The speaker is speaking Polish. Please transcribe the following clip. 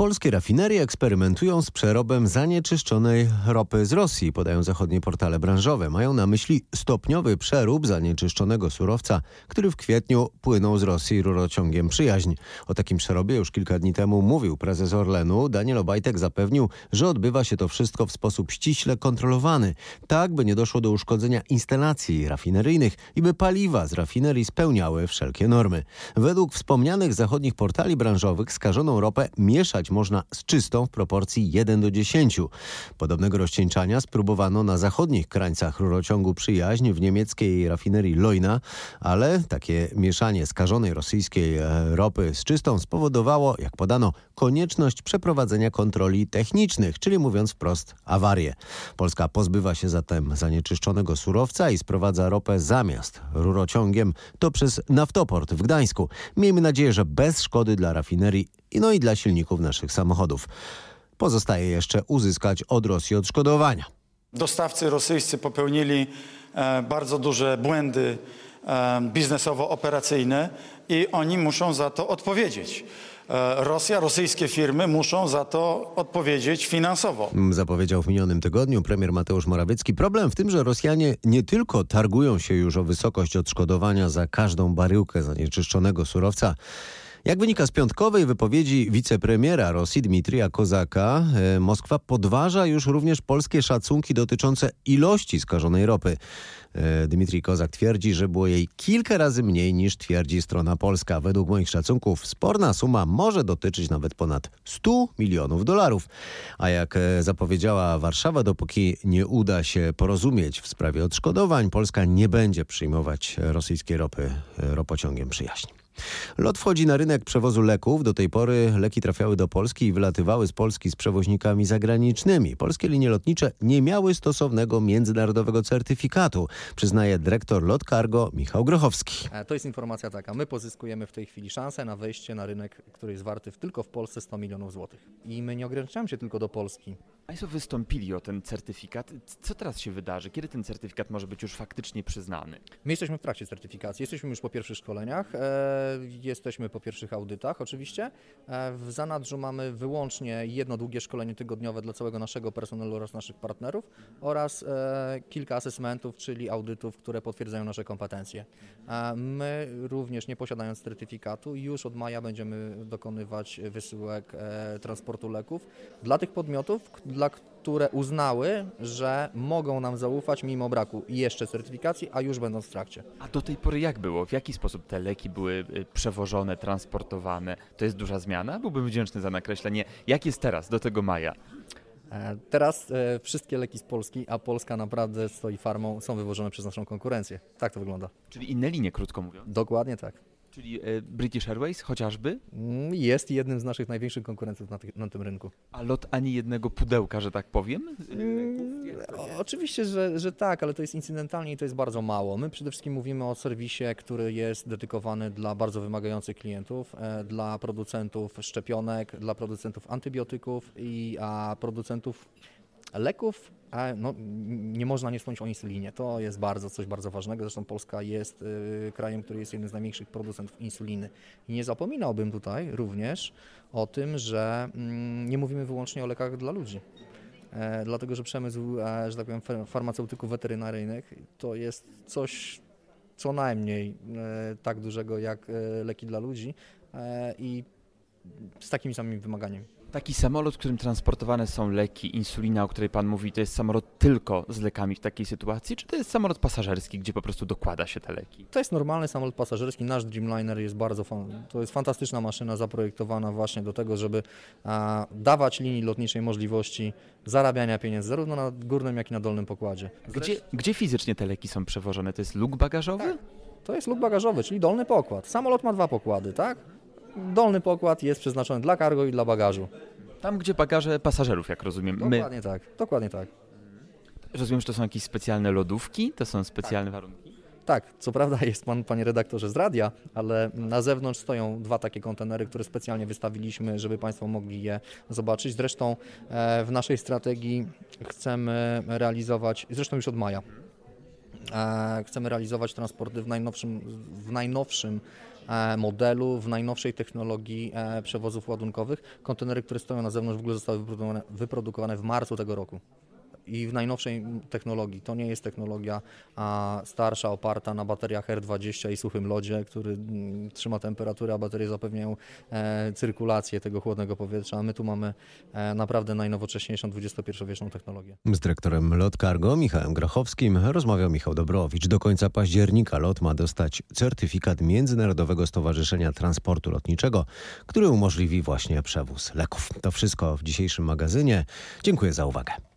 Polskie rafinerie eksperymentują z przerobem zanieczyszczonej ropy z Rosji, podają zachodnie portale branżowe. Mają na myśli stopniowy przerób zanieczyszczonego surowca, który w kwietniu płynął z Rosji rurociągiem Przyjaźń. O takim przerobie już kilka dni temu mówił prezes Orlenu. Daniel Obajtek zapewnił, że odbywa się to wszystko w sposób ściśle kontrolowany, tak by nie doszło do uszkodzenia instalacji rafineryjnych i by paliwa z rafinerii spełniały wszelkie normy. Według wspomnianych zachodnich portali branżowych skażoną ropę mieszać można z czystą w proporcji 1 do 10. Podobnego rozcieńczania spróbowano na zachodnich krańcach rurociągu Przyjaźń w niemieckiej rafinerii Leuna, ale takie mieszanie skażonej rosyjskiej e, ropy z czystą spowodowało, jak podano, konieczność przeprowadzenia kontroli technicznych, czyli mówiąc wprost awarię. Polska pozbywa się zatem zanieczyszczonego surowca i sprowadza ropę zamiast rurociągiem to przez naftoport w Gdańsku. Miejmy nadzieję, że bez szkody dla rafinerii no i dla silników naszych samochodów. Pozostaje jeszcze uzyskać od Rosji odszkodowania. Dostawcy rosyjscy popełnili e, bardzo duże błędy e, biznesowo-operacyjne i oni muszą za to odpowiedzieć. E, Rosja, rosyjskie firmy muszą za to odpowiedzieć finansowo. Zapowiedział w minionym tygodniu premier Mateusz Morawiecki. Problem w tym, że Rosjanie nie tylko targują się już o wysokość odszkodowania za każdą baryłkę zanieczyszczonego surowca, jak wynika z piątkowej wypowiedzi wicepremiera Rosji Dmitrija Kozaka, e, Moskwa podważa już również polskie szacunki dotyczące ilości skażonej ropy. E, Dmitrij Kozak twierdzi, że było jej kilka razy mniej niż twierdzi strona polska. Według moich szacunków sporna suma może dotyczyć nawet ponad 100 milionów dolarów. A jak e, zapowiedziała Warszawa, dopóki nie uda się porozumieć w sprawie odszkodowań, Polska nie będzie przyjmować rosyjskiej ropy ropociągiem przyjaźni. Lot wchodzi na rynek przewozu leków. Do tej pory leki trafiały do Polski i wylatywały z Polski z przewoźnikami zagranicznymi. Polskie linie lotnicze nie miały stosownego międzynarodowego certyfikatu, przyznaje dyrektor Lot Cargo Michał Grochowski. E, To jest informacja taka. My pozyskujemy w tej chwili szansę na wejście na rynek, który jest warty tylko w Polsce 100 milionów złotych. I my nie ograniczamy się tylko do Polski. Państwo wystąpili o ten certyfikat. Co teraz się wydarzy? Kiedy ten certyfikat może być już faktycznie przyznany? My jesteśmy w trakcie certyfikacji, jesteśmy już po pierwszych szkoleniach, e, jesteśmy po pierwszych audytach oczywiście. E, w zanadrzu mamy wyłącznie jedno długie szkolenie tygodniowe dla całego naszego personelu oraz naszych partnerów oraz e, kilka asesmentów, czyli audytów, które potwierdzają nasze kompetencje. E, my również nie posiadając certyfikatu już od maja będziemy dokonywać wysyłek e, transportu leków dla tych podmiotów, dla które uznały, że mogą nam zaufać mimo braku jeszcze certyfikacji, a już będą w trakcie. A do tej pory jak było? W jaki sposób te leki były y, przewożone, transportowane? To jest duża zmiana? Byłbym wdzięczny za nakreślenie. Jak jest teraz, do tego maja? E, Teraz e, wszystkie leki z Polski, a Polska naprawdę stoi farmą, są wywożone przez naszą konkurencję. Tak to wygląda. Czyli inne linie, krótko mówiąc. Dokładnie tak. Czyli y, British Airways chociażby? Mm, Jest jednym z naszych największych konkurentów na, tych- na tym rynku. A lot ani jednego pudełka, że tak powiem? O, Oczywiście, że, że tak, ale to jest incydentalnie i to jest bardzo mało. My przede wszystkim mówimy o serwisie, który jest dedykowany dla bardzo wymagających klientów, e, dla producentów szczepionek, dla producentów antybiotyków i a producentów leków. No, nie można nie wspomnieć o insulinie. To jest bardzo coś bardzo ważnego. Zresztą Polska jest y, krajem, który jest jednym z największych producentów insuliny. I nie zapominałbym tutaj również o tym, że mm, nie mówimy wyłącznie o lekach dla ludzi. E, dlatego, że przemysł, e, że tak powiem, far- farmaceutyków weterynaryjnych to jest coś co najmniej e, tak dużego jak e, leki dla ludzi e, i z takimi samymi wymaganiami. Taki samolot, w którym transportowane są leki, insulina, o której Pan mówi, to jest samolot tylko z lekami w takiej sytuacji, czy to jest samolot pasażerski, gdzie po prostu dokłada się te leki? To jest normalny samolot pasażerski. Nasz Dreamliner jest bardzo fan. To jest fantastyczna maszyna zaprojektowana właśnie do tego, żeby a, dawać linii lotniczej możliwości zarabiania pieniędzy zarówno na górnym, jak i na dolnym pokładzie. Gdzie, gdzie fizycznie te leki są przewożone? To jest luk bagażowy? To jest luk bagażowy, czyli dolny pokład. Samolot ma dwa pokłady, tak? Dolny pokład jest przeznaczony dla cargo i dla bagażu. Tam, gdzie bagaże pasażerów, jak rozumiem. My, Dokładnie tak, dokładnie tak. rozumiem, że to są jakieś specjalne lodówki, to są specjalne warunki. Tak, co prawda jest pan, panie redaktorze, z radia, ale na zewnątrz stoją dwa takie kontenery, które specjalnie wystawiliśmy, żeby państwo mogli je zobaczyć. Zresztą e, w naszej strategii chcemy realizować, zresztą już od maja, chcemy realizować transporty w najnowszym, w najnowszym e, modelu, w najnowszej technologii e, przewozów ładunkowych. Kontenery, które stoją na zewnątrz w ogóle zostały wyprodukowane w marcu tego roku i w najnowszej technologii. To nie jest technologia starsza, oparta na bateriach R20 i suchym lodzie, który mm, trzyma temperaturę, a baterie zapewniają e, cyrkulację tego chłodnego powietrza. A my tu mamy e, naprawdę najnowocześniejszą XXI-wieczną technologię. Z dyrektorem LOT Cargo Michałem Grachowskim rozmawiał Michał Dobrowicz. Do końca października LOT ma dostać certyfikat Międzynarodowego Stowarzyszenia Transportu Lotniczego, który umożliwi właśnie przewóz leków. To wszystko w dzisiejszym magazynie. Dziękuję za uwagę.